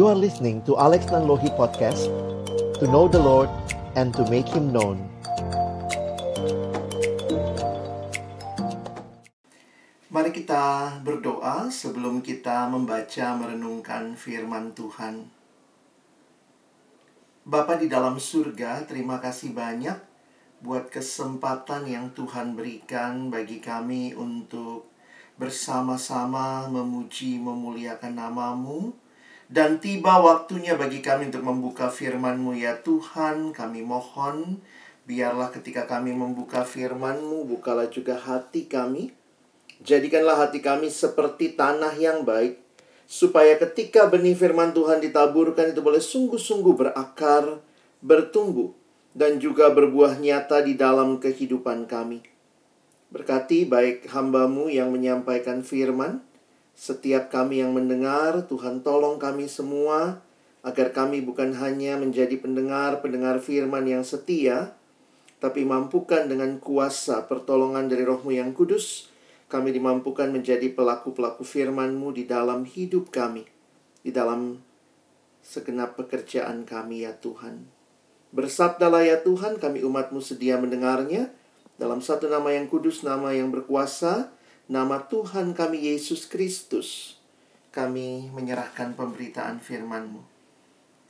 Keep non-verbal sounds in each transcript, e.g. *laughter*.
You are listening to Alex Nanlohi Podcast To know the Lord and to make Him known Mari kita berdoa sebelum kita membaca merenungkan firman Tuhan. Bapa di dalam surga, terima kasih banyak buat kesempatan yang Tuhan berikan bagi kami untuk bersama-sama memuji memuliakan namamu dan tiba waktunya bagi kami untuk membuka firman-Mu. Ya Tuhan kami mohon biarlah ketika kami membuka firman-Mu bukalah juga hati kami. Jadikanlah hati kami seperti tanah yang baik, supaya ketika benih firman Tuhan ditaburkan itu boleh sungguh-sungguh berakar, bertumbuh, dan juga berbuah nyata di dalam kehidupan kami. Berkati baik hambamu yang menyampaikan firman, setiap kami yang mendengar, Tuhan tolong kami semua, agar kami bukan hanya menjadi pendengar-pendengar firman yang setia, tapi mampukan dengan kuasa pertolongan dari rohmu yang kudus, kami dimampukan menjadi pelaku-pelaku firman-Mu di dalam hidup kami, di dalam segenap pekerjaan kami ya Tuhan. Bersabdalah ya Tuhan, kami umat-Mu sedia mendengarnya, dalam satu nama yang kudus, nama yang berkuasa, nama Tuhan kami Yesus Kristus. Kami menyerahkan pemberitaan firman-Mu.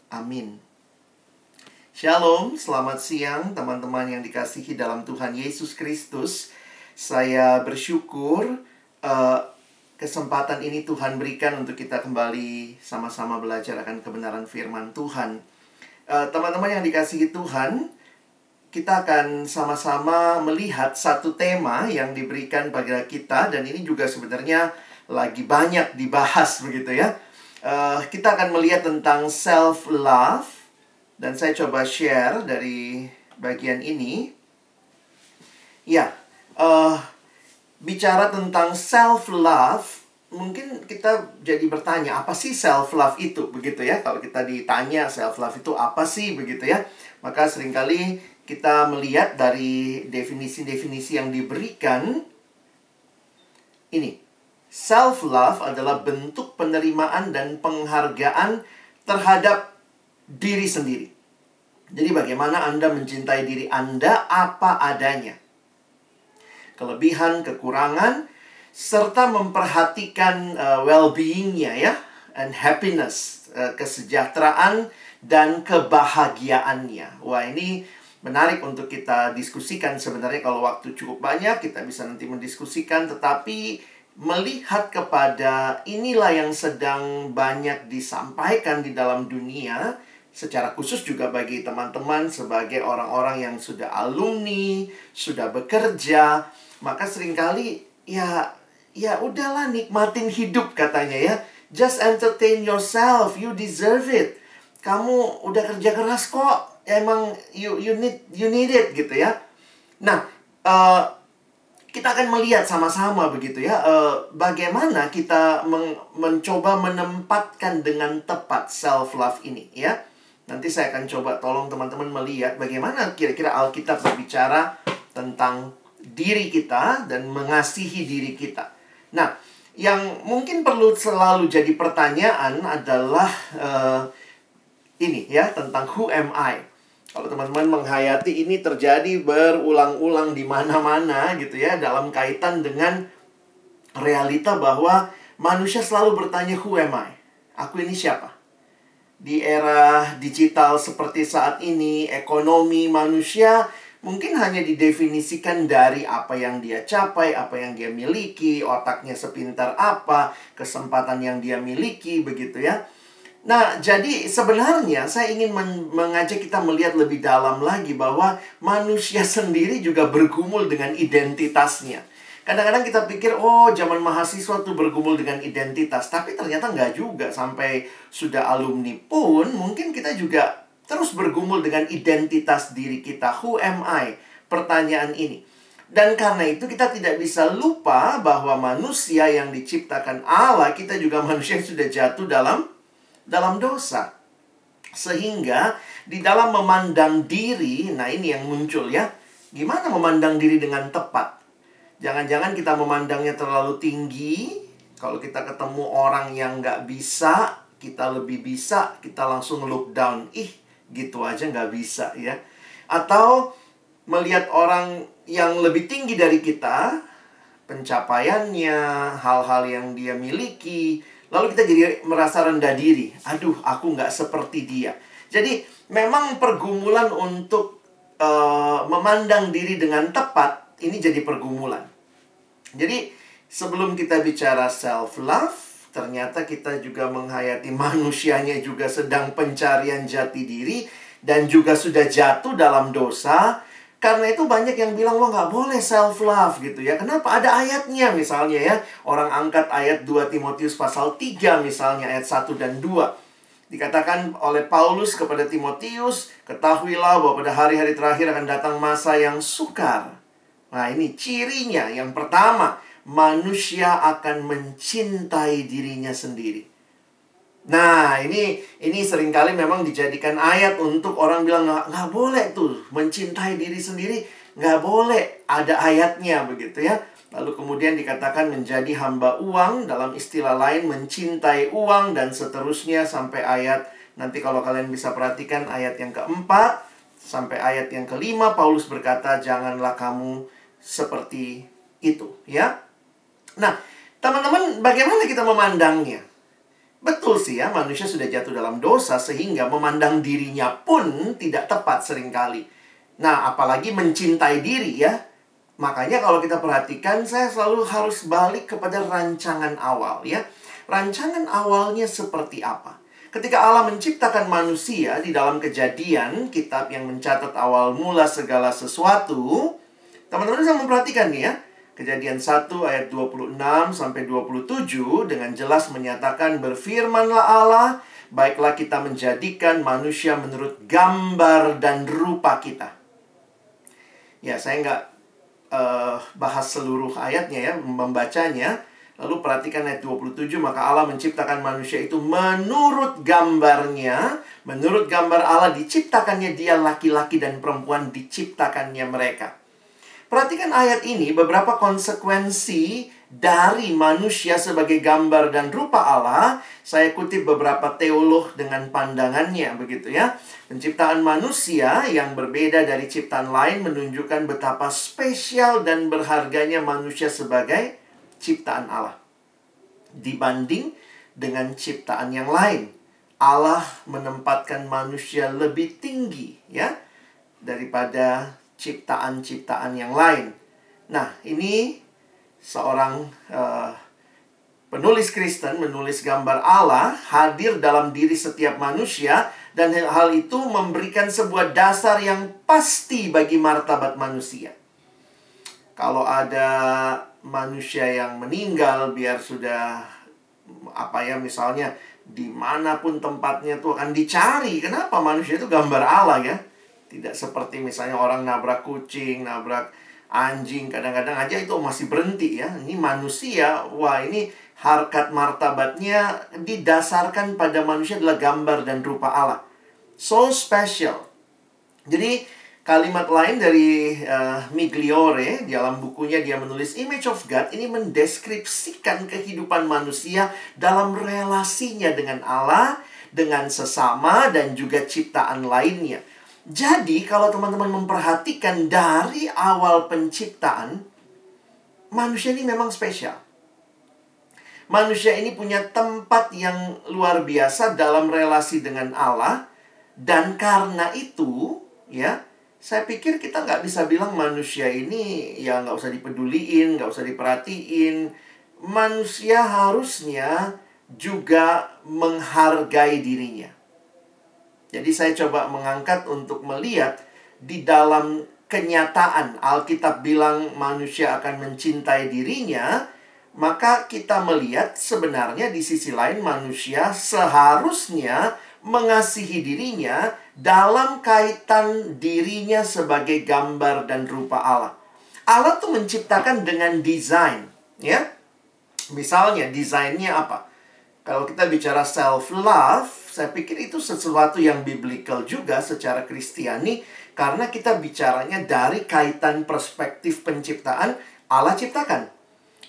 Amin. Shalom, selamat siang teman-teman yang dikasihi dalam Tuhan Yesus Kristus. Saya bersyukur uh, kesempatan ini Tuhan berikan untuk kita kembali sama-sama belajar akan kebenaran firman Tuhan. teman teman-teman yang dikasihi Tuhan, kita akan sama-sama melihat satu tema yang diberikan pada kita dan ini juga sebenarnya lagi banyak dibahas begitu ya. Uh, kita akan melihat tentang self love dan saya coba share dari bagian ini. Ya, uh, bicara tentang self love, mungkin kita jadi bertanya apa sih self love itu begitu ya? Kalau kita ditanya self love itu apa sih begitu ya? Maka sering kali kita melihat dari definisi-definisi yang diberikan ini. Self love adalah bentuk penerimaan dan penghargaan terhadap diri sendiri. Jadi bagaimana Anda mencintai diri Anda apa adanya kelebihan, kekurangan, serta memperhatikan uh, well-beingnya ya, and happiness, uh, kesejahteraan dan kebahagiaannya. Wah ini menarik untuk kita diskusikan sebenarnya kalau waktu cukup banyak kita bisa nanti mendiskusikan tetapi melihat kepada inilah yang sedang banyak disampaikan di dalam dunia secara khusus juga bagi teman-teman sebagai orang-orang yang sudah alumni, sudah bekerja, maka sering kali ya ya udahlah nikmatin hidup katanya ya. Just entertain yourself, you deserve it. Kamu udah kerja keras kok, emang you you need you need it gitu ya. Nah, uh, kita akan melihat sama-sama begitu ya, uh, bagaimana kita men mencoba menempatkan dengan tepat self love ini ya. Nanti saya akan coba tolong teman-teman melihat bagaimana kira-kira Alkitab berbicara tentang diri kita dan mengasihi diri kita. Nah, yang mungkin perlu selalu jadi pertanyaan adalah uh, ini ya tentang who am I. Kalau teman-teman menghayati ini terjadi berulang-ulang di mana-mana gitu ya dalam kaitan dengan realita bahwa manusia selalu bertanya who am I? Aku ini siapa? Di era digital seperti saat ini, ekonomi manusia mungkin hanya didefinisikan dari apa yang dia capai, apa yang dia miliki, otaknya sepintar apa, kesempatan yang dia miliki, begitu ya. Nah, jadi sebenarnya saya ingin mengajak kita melihat lebih dalam lagi bahwa manusia *laughs* sendiri juga bergumul dengan identitasnya. Kadang-kadang kita pikir, oh zaman mahasiswa tuh bergumul dengan identitas. Tapi ternyata nggak juga. Sampai sudah alumni pun mungkin kita juga terus bergumul dengan identitas diri kita. Who am I? Pertanyaan ini. Dan karena itu kita tidak bisa lupa bahwa manusia yang diciptakan Allah, kita juga *laughs* manusia yang sudah jatuh dalam dalam dosa. Sehingga di dalam memandang diri, nah ini yang muncul ya. Gimana memandang diri dengan tepat? Jangan-jangan kita memandangnya terlalu tinggi. Kalau kita ketemu orang yang nggak bisa, kita lebih bisa, kita langsung look down. Ih, gitu aja nggak bisa ya. Atau melihat orang yang lebih tinggi dari kita, pencapaiannya, hal-hal yang dia miliki, lalu kita jadi merasa rendah diri. Aduh, aku nggak seperti dia. Jadi memang pergumulan untuk uh, memandang diri dengan tepat ini jadi pergumulan. Jadi sebelum kita bicara self love, ternyata kita juga menghayati *laughs* manusianya juga sedang pencarian jati diri dan juga sudah jatuh dalam dosa karena itu banyak yang bilang, wah nggak boleh self-love gitu ya. Kenapa? Ada ayatnya misalnya ya. Orang angkat ayat 2 Timotius pasal 3 misalnya ayat 1 dan 2. Dikatakan oleh Paulus kepada Timotius, ketahuilah bahwa pada hari-hari terakhir akan datang masa yang sukar. Nah ini cirinya. Yang pertama, manusia akan mencintai dirinya sendiri. Nah, ini ini sering kali memang dijadikan ayat untuk orang bilang nggak nggak boleh tuh mencintai diri sendiri nggak boleh ada ayatnya begitu ya. Lalu kemudian dikatakan menjadi hamba uang dalam istilah lain mencintai uang dan seterusnya sampai ayat nanti kalau kalian bisa perhatikan ayat yang keempat sampai ayat yang kelima Paulus berkata janganlah kamu seperti itu ya. Nah, teman-teman bagaimana kita memandangnya? Betul sih ya, manusia sudah jatuh dalam dosa sehingga memandang dirinya pun tidak tepat sering kali. Nah, apalagi mencintai diri ya. Makanya kalau kita perhatikan, saya selalu harus balik kepada rancangan awal ya. Rancangan awalnya seperti apa? Ketika Allah menciptakan manusia di dalam kejadian, kitab yang mencatat awal mula segala sesuatu, teman-teman bisa memperhatikan nih ya Kejadian 1 ayat 26 sampai 27 dengan jelas menyatakan berfirmanlah Allah, baiklah kita menjadikan manusia menurut gambar dan rupa kita. Ya, saya nggak uh, bahas seluruh ayatnya ya, membacanya. Lalu perhatikan ayat 27, maka Allah menciptakan manusia itu menurut gambarnya. Menurut gambar Allah diciptakannya dia laki-laki dan perempuan diciptakannya mereka. Perhatikan ayat ini, beberapa konsekuensi dari manusia sebagai gambar dan rupa Allah. Saya kutip beberapa teolog dengan pandangannya, begitu ya. Penciptaan manusia yang berbeda dari ciptaan lain menunjukkan betapa spesial dan berharganya manusia sebagai ciptaan Allah. Dibanding dengan ciptaan yang lain. Allah menempatkan manusia lebih tinggi ya daripada ciptaan-ciptaan yang lain. Nah, ini seorang uh, penulis Kristen menulis gambar Allah hadir dalam diri setiap manusia dan hal itu memberikan sebuah dasar yang pasti bagi martabat manusia. Kalau ada manusia yang meninggal biar sudah apa ya misalnya di mana pun tempatnya tuh akan dicari. Kenapa manusia itu gambar Allah ya? Tidak seperti misalnya orang nabrak kucing, nabrak anjing, kadang-kadang aja itu masih berhenti ya. Ini manusia, wah ini harkat martabatnya didasarkan pada manusia adalah gambar dan rupa Allah. So special. Jadi kalimat lain dari uh, Migliore di dalam bukunya dia menulis Image of God ini mendeskripsikan kehidupan manusia dalam relasinya dengan Allah, dengan sesama dan juga ciptaan lainnya. Jadi, kalau teman-teman memperhatikan dari awal penciptaan, manusia ini memang spesial. Manusia ini punya tempat yang luar biasa dalam relasi dengan Allah, dan karena itu, ya, saya pikir kita nggak bisa bilang manusia ini ya nggak usah dipeduliin, nggak usah diperhatiin. Manusia harusnya juga menghargai dirinya. Jadi saya coba mengangkat untuk melihat di dalam kenyataan Alkitab bilang manusia akan mencintai dirinya, maka kita melihat sebenarnya di sisi lain manusia seharusnya mengasihi dirinya dalam kaitan dirinya sebagai gambar dan rupa Allah. Allah tuh menciptakan dengan desain, ya. Misalnya desainnya apa? Kalau kita bicara self love, saya pikir itu sesuatu yang biblical juga secara Kristiani karena kita bicaranya dari kaitan perspektif penciptaan Allah ciptakan.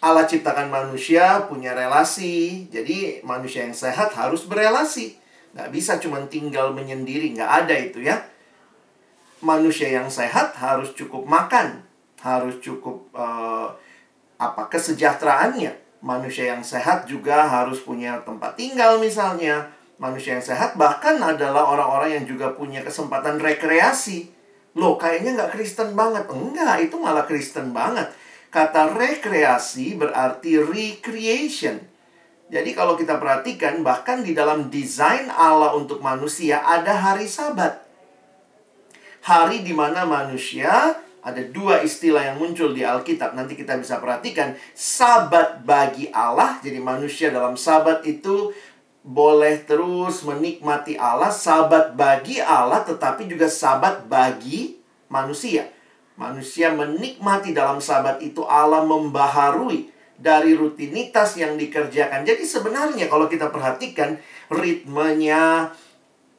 Allah ciptakan manusia punya relasi. Jadi manusia yang sehat harus berelasi. Nggak bisa cuma tinggal menyendiri. Nggak ada itu ya. Manusia yang sehat harus cukup makan. Harus cukup uh, apa kesejahteraannya. Manusia yang sehat juga harus punya tempat tinggal misalnya. Manusia yang sehat bahkan adalah orang-orang yang juga punya kesempatan rekreasi. Loh, kayaknya nggak Kristen banget. Enggak, itu malah Kristen banget Kata rekreasi berarti recreation. Jadi kalau kita perhatikan bahkan di dalam desain Allah untuk manusia ada hari Sabat. Hari di mana manusia ada dua istilah yang muncul di Alkitab. Nanti kita bisa perhatikan Sabat bagi Allah. Jadi manusia dalam Sabat itu boleh terus menikmati Allah, Sabat bagi Allah tetapi juga Sabat bagi manusia. Manusia menikmati dalam sabat itu Allah membaharui dari rutinitas yang dikerjakan. Jadi sebenarnya kalau kita perhatikan ritmenya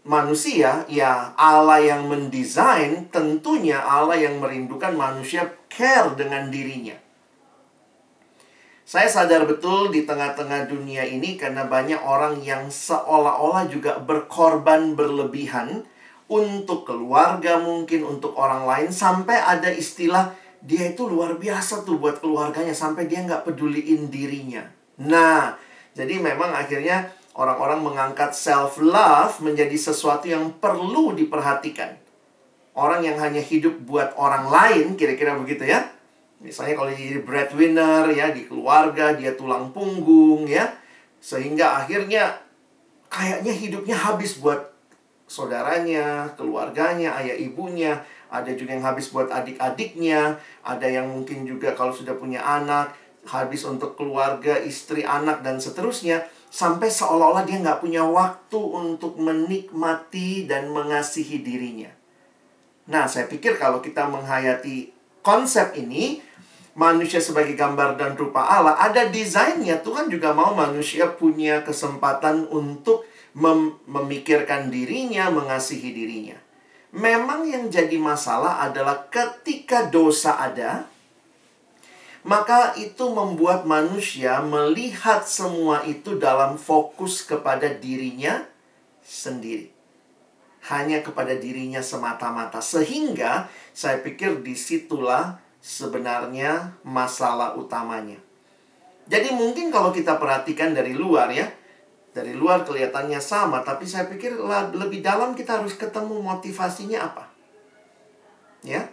manusia, ya Allah yang mendesain, tentunya Allah yang merindukan manusia care dengan dirinya. Saya sadar betul di tengah-tengah dunia ini karena banyak orang yang seolah-olah juga berkorban berlebihan untuk keluarga mungkin untuk orang lain sampai ada istilah dia itu luar biasa tuh buat keluarganya sampai dia nggak peduliin dirinya. Nah, jadi memang akhirnya orang-orang mengangkat self love menjadi sesuatu yang perlu diperhatikan. Orang yang hanya hidup buat orang lain, kira-kira begitu ya. Misalnya kalau jadi breadwinner ya di keluarga dia tulang punggung ya, sehingga akhirnya kayaknya hidupnya habis buat saudaranya, keluarganya, ayah ibunya, ada juga yang habis buat adik-adiknya, ada yang mungkin juga kalau sudah punya anak, habis untuk keluarga, istri, anak, dan seterusnya, sampai seolah-olah dia nggak punya waktu untuk menikmati dan mengasihi dirinya. Nah, saya pikir kalau kita menghayati konsep ini, manusia sebagai gambar dan rupa Allah, ada desainnya. Tuhan juga mau manusia punya kesempatan untuk mem memikirkan dirinya, mengasihi dirinya. Memang yang jadi masalah adalah ketika dosa ada, maka itu membuat manusia melihat semua itu dalam fokus kepada dirinya sendiri. Hanya kepada dirinya semata-mata. Sehingga saya pikir di situlah sebenarnya masalah utamanya. Jadi mungkin kalau kita perhatikan dari luar ya, dari luar kelihatannya sama, tapi saya pikir lebih dalam kita harus ketemu motivasinya apa. Ya.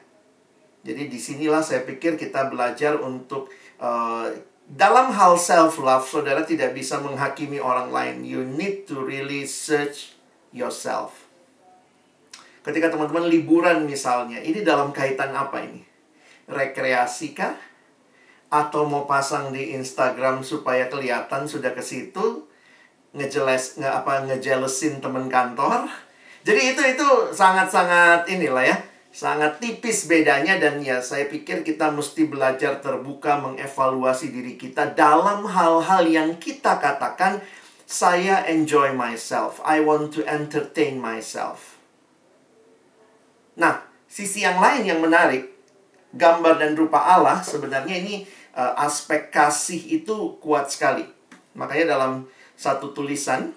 Jadi di sinilah saya pikir kita belajar untuk uh, dalam hal self love, saudara tidak bisa menghakimi orang lain. You need to really search yourself. Ketika teman-teman liburan misalnya, ini dalam kaitan apa ini? Rekreasi kah? Atau mau pasang di Instagram supaya kelihatan sudah ke situ? ngejeles nge apa ngejelesin teman kantor. Jadi itu itu sangat-sangat inilah ya, sangat tipis bedanya dan ya saya pikir kita mesti belajar terbuka mengevaluasi diri kita dalam hal-hal yang kita katakan saya enjoy myself, I want to entertain myself. Nah, sisi yang lain yang menarik, gambar dan rupa Allah sebenarnya ini uh, aspek kasih itu kuat sekali. Makanya dalam satu tulisan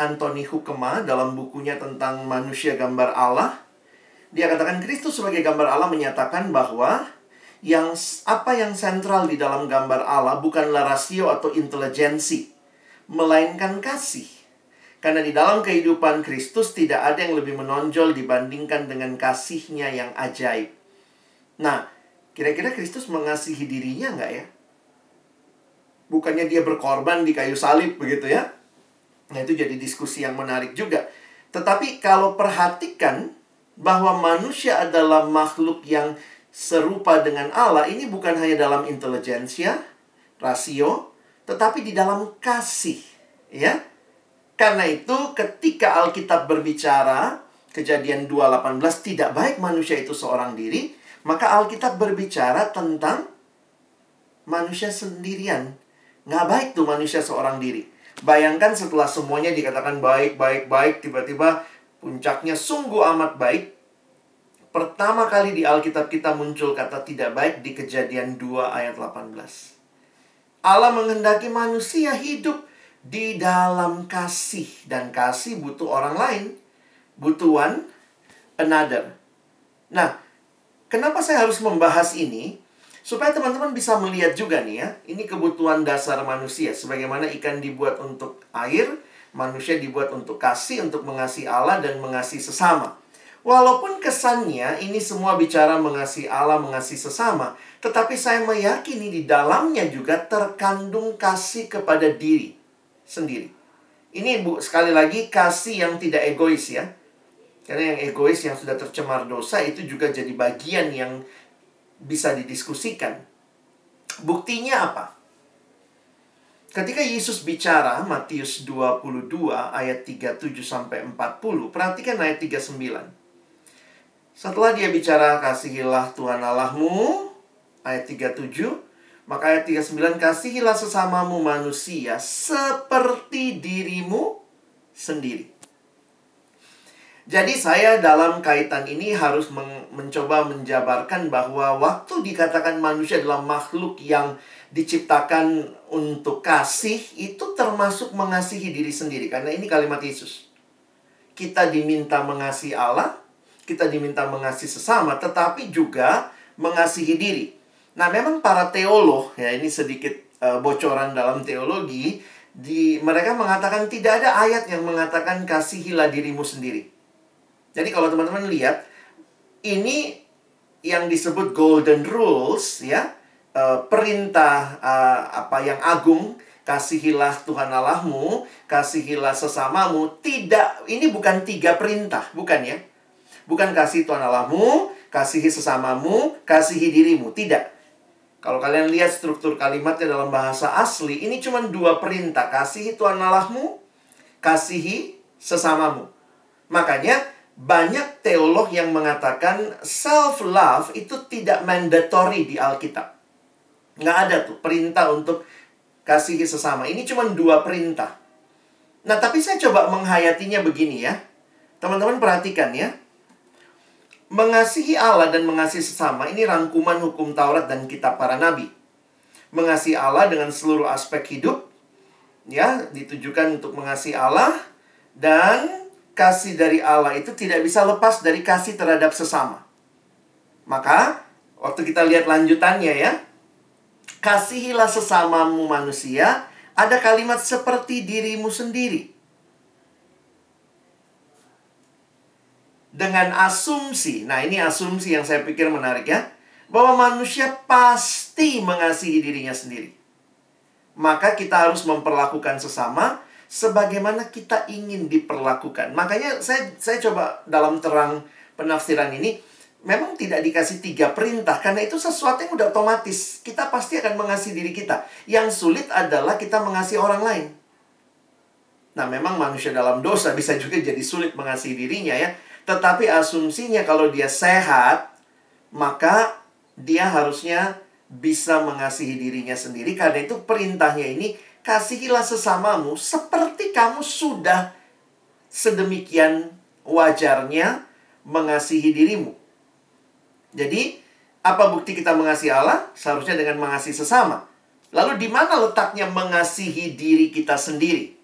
Anthony Hukema dalam bukunya tentang manusia gambar Allah. Dia katakan Kristus sebagai gambar Allah menyatakan bahwa yang apa yang sentral di dalam gambar Allah bukanlah rasio atau intelijensi, melainkan kasih. Karena di dalam kehidupan Kristus tidak ada yang lebih menonjol dibandingkan dengan kasihnya yang ajaib. Nah, kira-kira Kristus mengasihi dirinya nggak ya? bukannya dia berkorban di kayu salib begitu ya. Nah, itu jadi diskusi yang menarik juga. Tetapi kalau perhatikan bahwa manusia adalah makhluk yang serupa dengan Allah, ini bukan hanya dalam intelijensia, rasio, tetapi di dalam kasih, ya. Karena itu ketika Alkitab berbicara, Kejadian 2:18 tidak baik manusia itu seorang diri, maka Alkitab berbicara tentang manusia sendirian Nggak baik tuh manusia seorang diri. Bayangkan setelah semuanya dikatakan baik, baik, baik, tiba-tiba puncaknya sungguh amat baik. pertama kali di Alkitab kita muncul kata tidak baik di kejadian 2 ayat 18. Allah menghendaki manusia hidup di dalam kasih. Dan kasih butuh orang lain. Butuh one another. Nah, kenapa saya harus membahas ini? Supaya teman-teman bisa melihat juga nih ya. Ini kebutuhan dasar manusia. Sebagaimana ikan dibuat untuk air, manusia dibuat untuk kasih, untuk mengasihi Allah dan mengasihi sesama. Walaupun kesannya ini semua bicara mengasihi Allah, mengasihi sesama, tetapi saya meyakini di dalamnya juga terkandung kasih kepada diri sendiri. Ini Bu, sekali lagi kasih yang tidak egois ya. Karena yang egois yang sudah tercemar dosa itu juga jadi bagian yang bisa didiskusikan. Buktinya apa? Ketika Yesus bicara Matius 22 ayat 37 sampai 40, perhatikan ayat 39. Setelah dia bicara kasihilah Tuhan Allahmu ayat 37 maka ayat 39 kasihilah sesamamu manusia seperti dirimu sendiri. Jadi saya dalam kaitan ini harus men mencoba menjabarkan bahwa waktu dikatakan manusia adalah makhluk yang diciptakan untuk kasih itu termasuk mengasihi diri sendiri karena ini kalimat Yesus. Kita diminta mengasihi Allah, kita diminta mengasihi sesama, tetapi juga mengasihi diri. Nah, memang para teolog, ya ini sedikit uh, bocoran dalam teologi, di mereka mengatakan tidak ada ayat yang mengatakan kasihilah dirimu sendiri. Jadi kalau teman-teman lihat, ini yang disebut golden rules, ya, uh, perintah uh, apa yang agung, kasihilah Tuhan Allahmu, kasihilah sesamamu. Tidak, ini bukan tiga perintah, bukan ya? Bukan kasih Tuhan Allahmu, kasihi sesamamu, kasihi dirimu. Tidak. Kalau kalian lihat struktur kalimatnya dalam bahasa asli, ini cuma dua perintah. Kasihi Tuhan Allahmu, kasihi sesamamu. Makanya banyak teolog yang mengatakan self-love itu tidak mandatory di Alkitab. Nggak ada tuh perintah untuk kasihi sesama. Ini cuma dua perintah. Nah, tapi saya coba menghayatinya begini ya. Teman-teman perhatikan ya. Mengasihi Allah dan mengasihi sesama ini rangkuman hukum Taurat dan kitab para nabi. Mengasihi Allah dengan seluruh aspek hidup ya, ditujukan untuk mengasihi Allah dan kasih dari Allah itu tidak bisa lepas dari kasih terhadap sesama. Maka waktu kita lihat lanjutannya ya, kasihilah sesamamu manusia, ada kalimat seperti dirimu sendiri. dengan asumsi. Nah, ini asumsi yang saya pikir menarik ya. Bahwa manusia pasti mengasihi dirinya sendiri. Maka kita harus memperlakukan sesama sebagaimana kita ingin diperlakukan. Makanya saya saya coba dalam terang penafsiran ini memang tidak dikasih tiga perintah karena itu sesuatu yang udah otomatis. Kita pasti akan mengasihi diri kita. Yang sulit adalah kita mengasihi orang lain. Nah, memang manusia dalam dosa *laughs* bisa juga jadi sulit mengasihi dirinya ya. Tetapi asumsinya kalau dia sehat, maka dia harusnya bisa mengasihi dirinya sendiri. Karena itu perintahnya ini, kasihilah sesamamu seperti kamu sudah sedemikian wajarnya mengasihi dirimu. Jadi, apa bukti kita mengasihi Allah? Seharusnya dengan mengasihi sesama. Lalu di mana letaknya mengasihi diri kita sendiri?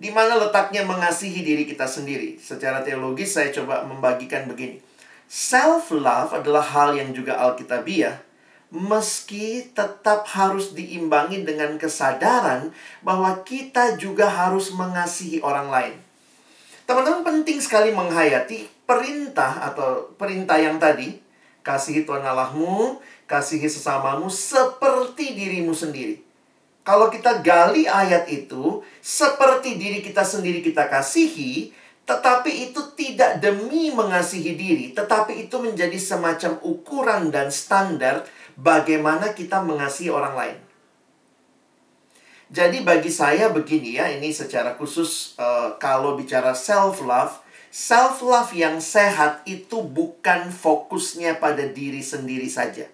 di mana letaknya mengasihi diri kita sendiri. Secara teologis saya coba membagikan begini. Self love adalah hal yang juga alkitabiah meski tetap harus diimbangi dengan kesadaran bahwa kita juga harus mengasihi orang lain. Teman-teman penting sekali menghayati perintah atau perintah yang tadi, kasihi Tuhan Allahmu, kasihi sesamamu seperti dirimu sendiri. Kalau kita gali ayat itu, seperti diri kita sendiri kita kasihi, tetapi itu tidak demi mengasihi diri, tetapi itu menjadi semacam ukuran dan standar bagaimana kita mengasihi orang lain. Jadi bagi saya begini ya, ini secara khusus uh, kalau bicara self love, self love yang sehat itu bukan fokusnya pada diri sendiri saja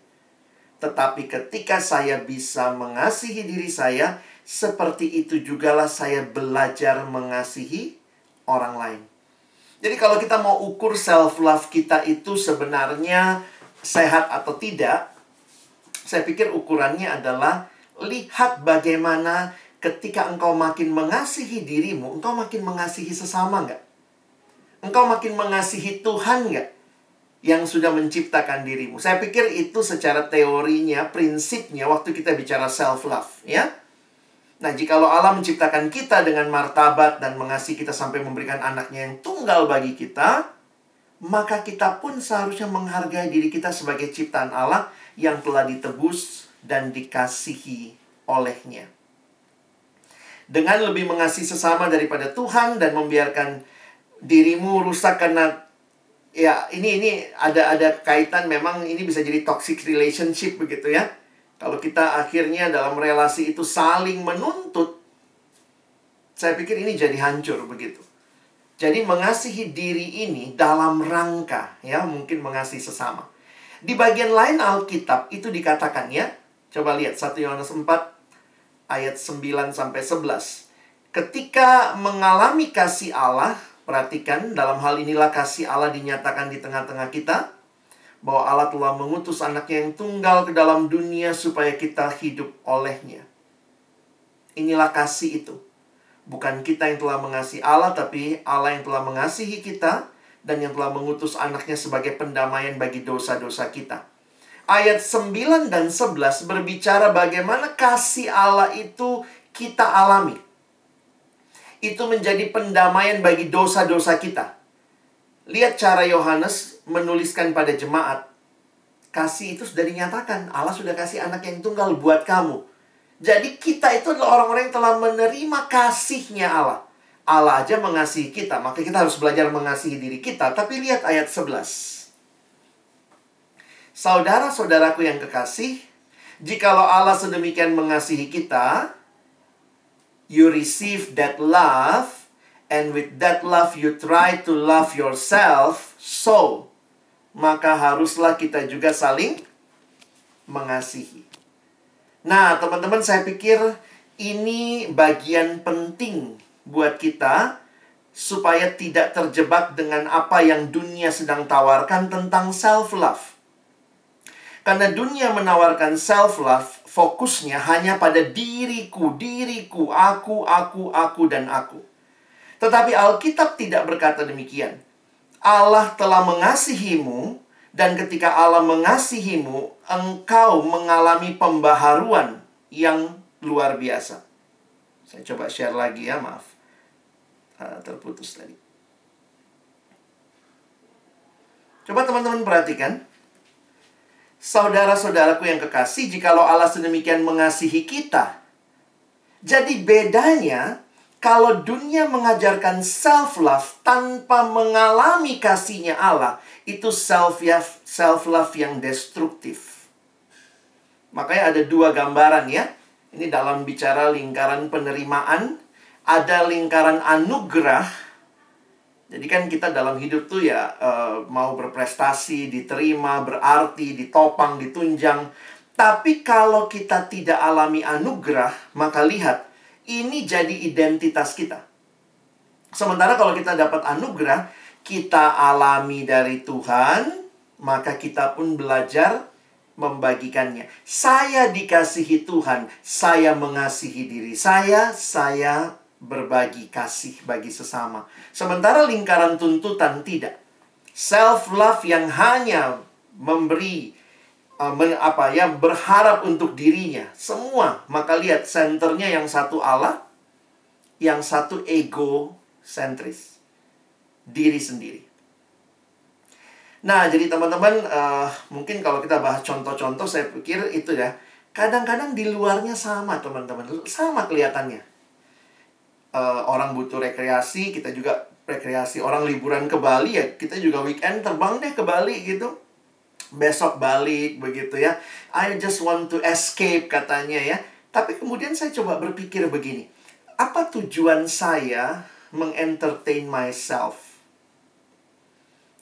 tetapi ketika saya bisa mengasihi diri saya, seperti itu jugalah saya belajar mengasihi orang lain. Jadi kalau kita mau ukur self love kita itu sebenarnya sehat atau tidak, saya pikir ukurannya adalah lihat bagaimana ketika engkau makin mengasihi dirimu, engkau makin mengasihi sesama nggak? Engkau makin mengasihi Tuhan nggak? Yang sudah menciptakan dirimu. Saya pikir itu secara teorinya, prinsipnya waktu kita bicara self-love, ya. Nah, jikalau Allah menciptakan kita dengan martabat dan mengasihi kita sampai memberikan anaknya yang tunggal bagi kita, maka kita pun seharusnya menghargai diri kita sebagai ciptaan Allah yang telah ditebus dan dikasihi olehnya. Dengan lebih mengasihi sesama daripada Tuhan dan membiarkan dirimu rusak karena ya ini ini ada ada kaitan memang ini bisa jadi toxic relationship begitu ya kalau kita akhirnya dalam relasi itu saling menuntut, saya pikir ini jadi hancur begitu. Jadi mengasihi diri ini dalam rangka ya, mungkin mengasihi sesama. Di bagian lain Alkitab itu dikatakan ya. Coba lihat 1 Yohanes 4 ayat 9 sampai 11. Ketika mengalami kasih Allah, perhatikan dalam hal inilah kasih Allah dinyatakan di tengah-tengah kita bahwa Allah telah mengutus anaknya yang tunggal ke dalam dunia supaya kita hidup olehnya. Inilah kasih itu. Bukan kita yang telah mengasihi Allah, tapi Allah yang telah mengasihi kita dan yang telah mengutus anaknya sebagai pendamaian bagi dosa-dosa kita. Ayat 9 dan 11 berbicara bagaimana kasih Allah itu kita alami. Itu menjadi pendamaian bagi dosa-dosa kita. Lihat cara Yohanes menuliskan pada jemaat. Kasih itu sudah dinyatakan. Allah sudah kasih anak yang tunggal buat kamu. Jadi kita itu adalah orang-orang yang telah menerima kasihnya Allah. Allah aja mengasihi kita. Maka kita harus belajar mengasihi diri kita. Tapi lihat ayat 11. Saudara-saudaraku yang kekasih, jikalau Allah sedemikian mengasihi kita, you receive that love and with that love you try to love yourself, so maka haruslah kita juga saling mengasihi. Nah, teman-teman, saya pikir ini bagian penting buat kita supaya tidak terjebak dengan apa yang dunia sedang tawarkan tentang self-love. Karena dunia menawarkan self-love, fokusnya hanya pada diriku, diriku, aku, aku, aku, dan aku. Tetapi Alkitab tidak berkata demikian. Allah telah mengasihimu dan ketika Allah mengasihimu, engkau mengalami pembaharuan yang luar biasa. Saya coba share lagi ya, maaf. Uh, terputus tadi. Coba teman-teman perhatikan. Saudara-saudaraku yang kekasih, jikalau Allah sedemikian mengasihi kita. Jadi bedanya kalau dunia mengajarkan self-love tanpa mengalami kasihnya Allah, itu self-love self -love yang destruktif. Makanya ada dua gambaran ya. Ini dalam bicara lingkaran penerimaan, ada lingkaran anugerah. Jadi kan kita dalam hidup tuh ya uh, mau berprestasi, diterima, berarti, ditopang, ditunjang. Tapi kalau kita tidak alami anugerah, maka lihat ini jadi identitas kita. Sementara kalau kita dapat anugerah, kita alami dari Tuhan, maka kita pun belajar membagikannya. Saya dikasihi Tuhan, saya mengasihi diri saya, saya berbagi kasih bagi sesama. Sementara lingkaran tuntutan tidak. Self love yang hanya memberi men, apa ya berharap untuk dirinya. Semua. Maka lihat senternya yang satu Allah yang satu ego sentris diri sendiri. Nah jadi teman-teman uh, mungkin kalau kita bahas contoh-contoh saya pikir itu ya. Kadang-kadang di luarnya sama teman-teman. Sama kelihatannya. Uh, orang butuh rekreasi kita juga rekreasi. Orang liburan ke Bali ya kita juga weekend terbang deh ke Bali gitu besok balik begitu ya. I just want to escape katanya ya. Tapi kemudian saya coba berpikir begini. Apa tujuan saya mengentertain myself?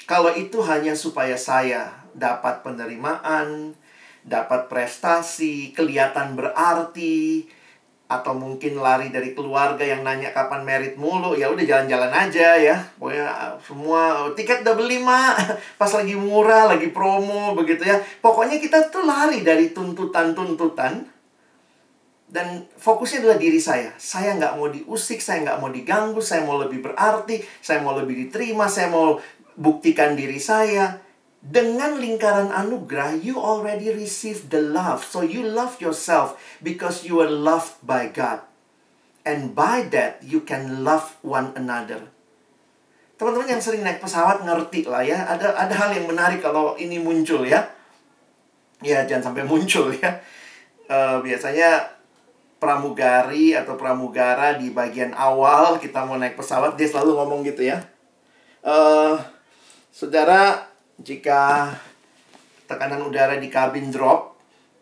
Kalau itu hanya supaya saya dapat penerimaan, dapat prestasi, kelihatan berarti, atau mungkin lari dari keluarga yang nanya kapan merit mulu ya udah jalan-jalan aja ya. Pokoknya uh, semua oh, tiket udah beli mah *laughs* pas lagi murah lagi promo begitu ya. Pokoknya kita tuh lari dari tuntutan-tuntutan dan fokusnya adalah diri saya. Saya nggak mau diusik saya nggak mau diganggu saya mau lebih berarti saya mau lebih diterima saya mau buktikan diri saya dengan lingkaran anugerah, you already receive the love. So you love yourself because you are loved by God. And by that, you can love one another. Teman-teman yang sering naik pesawat ngerti lah ya. Ada ada hal yang menarik kalau ini muncul ya. Ya, jangan sampai muncul ya. Uh, biasanya pramugari atau pramugara di bagian awal kita mau naik pesawat, dia selalu ngomong gitu ya. Uh, saudara, jika tekanan udara di kabin drop,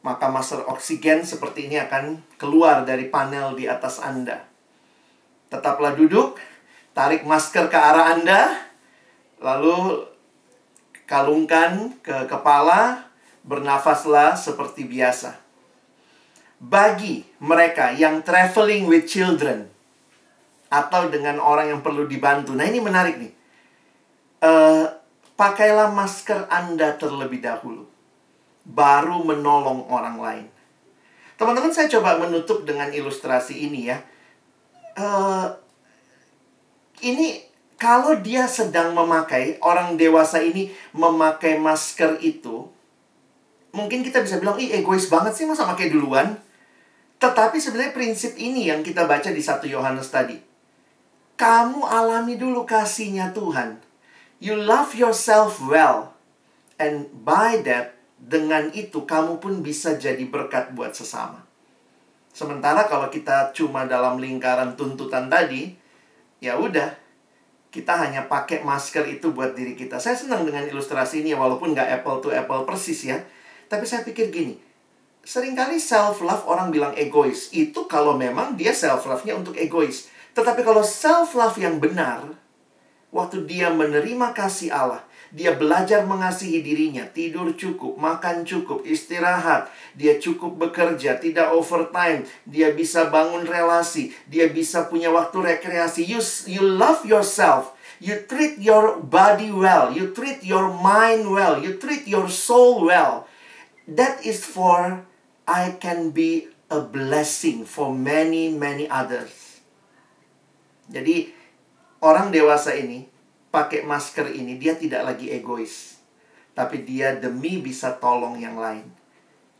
maka masker oksigen seperti ini akan keluar dari panel di atas Anda. Tetaplah duduk, tarik masker ke arah Anda, lalu kalungkan ke kepala, bernafaslah seperti biasa. Bagi mereka yang traveling with children atau dengan orang yang perlu dibantu. Nah, ini menarik nih. Uh, Pakailah masker Anda terlebih dahulu, baru menolong orang lain. Teman-teman, saya coba menutup dengan ilustrasi ini ya. Uh, ini kalau dia sedang memakai, orang dewasa ini memakai masker itu, mungkin kita bisa bilang, ih egois banget sih masa pakai duluan. Tetapi sebenarnya prinsip ini yang kita baca di satu Yohanes tadi. Kamu alami dulu kasihnya Tuhan You love yourself well. And by that, dengan itu kamu pun bisa jadi berkat buat sesama. Sementara kalau kita cuma dalam lingkaran tuntutan tadi, ya udah, kita hanya pakai masker itu buat diri kita. Saya senang dengan ilustrasi ini, walaupun nggak apple to apple persis ya. Tapi saya pikir gini, sering kali self-love orang bilang egois. Itu kalau memang dia self-love-nya untuk egois. Tetapi kalau self-love yang benar, Waktu dia menerima kasih Allah, dia belajar mengasihi dirinya, tidur cukup, makan cukup, istirahat, dia cukup bekerja, tidak overtime, dia bisa bangun relasi, dia bisa punya waktu rekreasi. You, you love yourself. You treat your body well, you treat your mind well, you treat your soul well. That is for I can be a blessing for many many others. Jadi orang dewasa ini pakai masker ini dia tidak lagi egois. Tapi dia demi bisa tolong yang lain.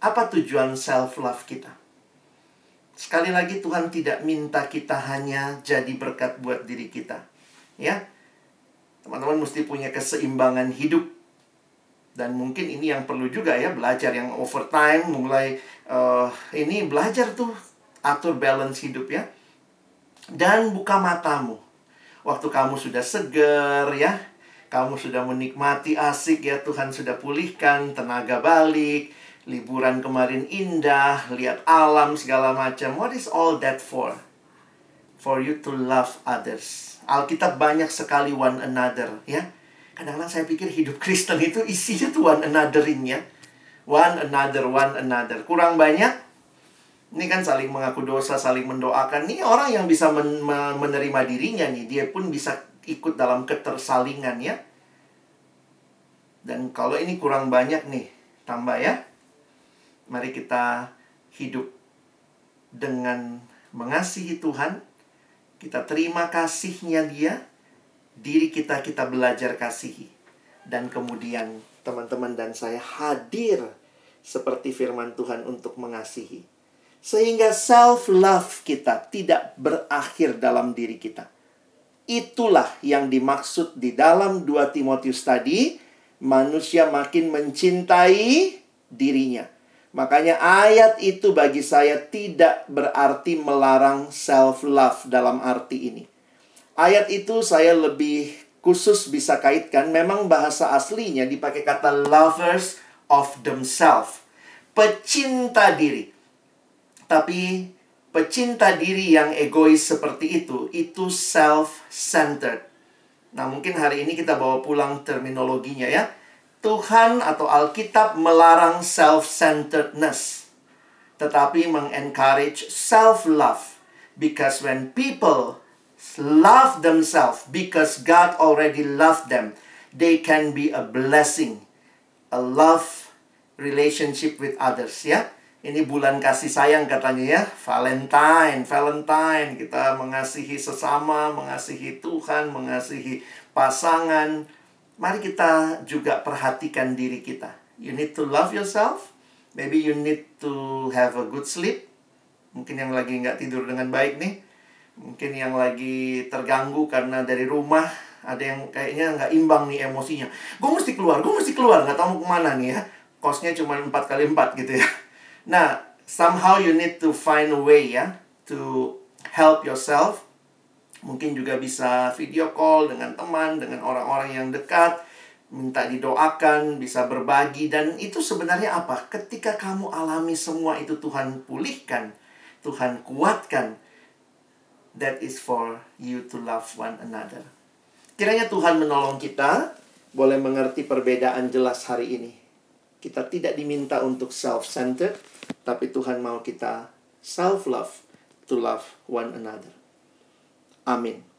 Apa tujuan self love kita? Sekali lagi Tuhan tidak minta kita hanya jadi berkat buat diri kita. Ya. Teman-teman mesti punya keseimbangan hidup. Dan mungkin ini yang perlu juga ya belajar yang overtime mulai uh, ini belajar tuh atur balance hidup ya. Dan buka matamu waktu kamu sudah seger ya, kamu sudah menikmati asik ya, Tuhan sudah pulihkan tenaga balik, liburan kemarin indah, lihat alam segala macam. What is all that for? For you to love others. Alkitab banyak sekali one another ya. Kadang-kadang saya pikir hidup Kristen itu isinya tuh one anotherin ya. One another, one another. Kurang banyak, ini kan saling mengaku dosa, saling mendoakan. Ini orang yang bisa men menerima dirinya nih. Dia pun bisa ikut dalam ketersalingan ya. Dan kalau ini kurang banyak nih, tambah ya. Mari kita hidup dengan mengasihi Tuhan. Kita terima kasihnya dia. Diri kita kita belajar kasihi. Dan kemudian teman-teman dan saya hadir seperti firman Tuhan untuk mengasihi sehingga self-love kita tidak berakhir dalam diri kita. Itulah yang dimaksud di dalam 2 Timotius tadi. Manusia makin mencintai dirinya. Makanya ayat itu bagi saya tidak berarti melarang self-love dalam arti ini. Ayat itu saya lebih khusus bisa kaitkan. Memang bahasa aslinya dipakai kata lovers of themselves. Pecinta diri. Tapi pecinta diri yang egois seperti itu, itu self-centered. Nah, mungkin hari ini kita bawa pulang terminologinya ya. Tuhan atau Alkitab melarang self-centeredness. tetapi mengencourage self-love. Because when people love themselves because God already loved them, they can be a blessing, a love relationship with others ya. Ini bulan kasih sayang katanya ya, Valentine, Valentine kita mengasihi sesama, mengasihi Tuhan, mengasihi pasangan. Mari kita juga perhatikan diri kita. You need to love yourself. Maybe you need to have a good sleep. Mungkin yang lagi nggak tidur dengan baik nih. Mungkin yang lagi terganggu karena dari rumah ada yang kayaknya nggak imbang nih emosinya. Gue mesti keluar, gue mesti keluar, nggak tahu mau ke mana nih ya. Kosnya cuma 4 kali 4 gitu ya. Nah, somehow you need to find a way ya to help yourself. Mungkin juga bisa video call dengan teman, dengan orang-orang yang dekat, minta didoakan, bisa berbagi dan itu sebenarnya apa? Ketika kamu alami semua itu Tuhan pulihkan, Tuhan kuatkan. That is for you to love one another. Kiranya Tuhan menolong kita boleh mengerti perbedaan jelas hari ini. Kita tidak diminta untuk self-centered, tapi Tuhan mau kita self-love to love one another. Amin.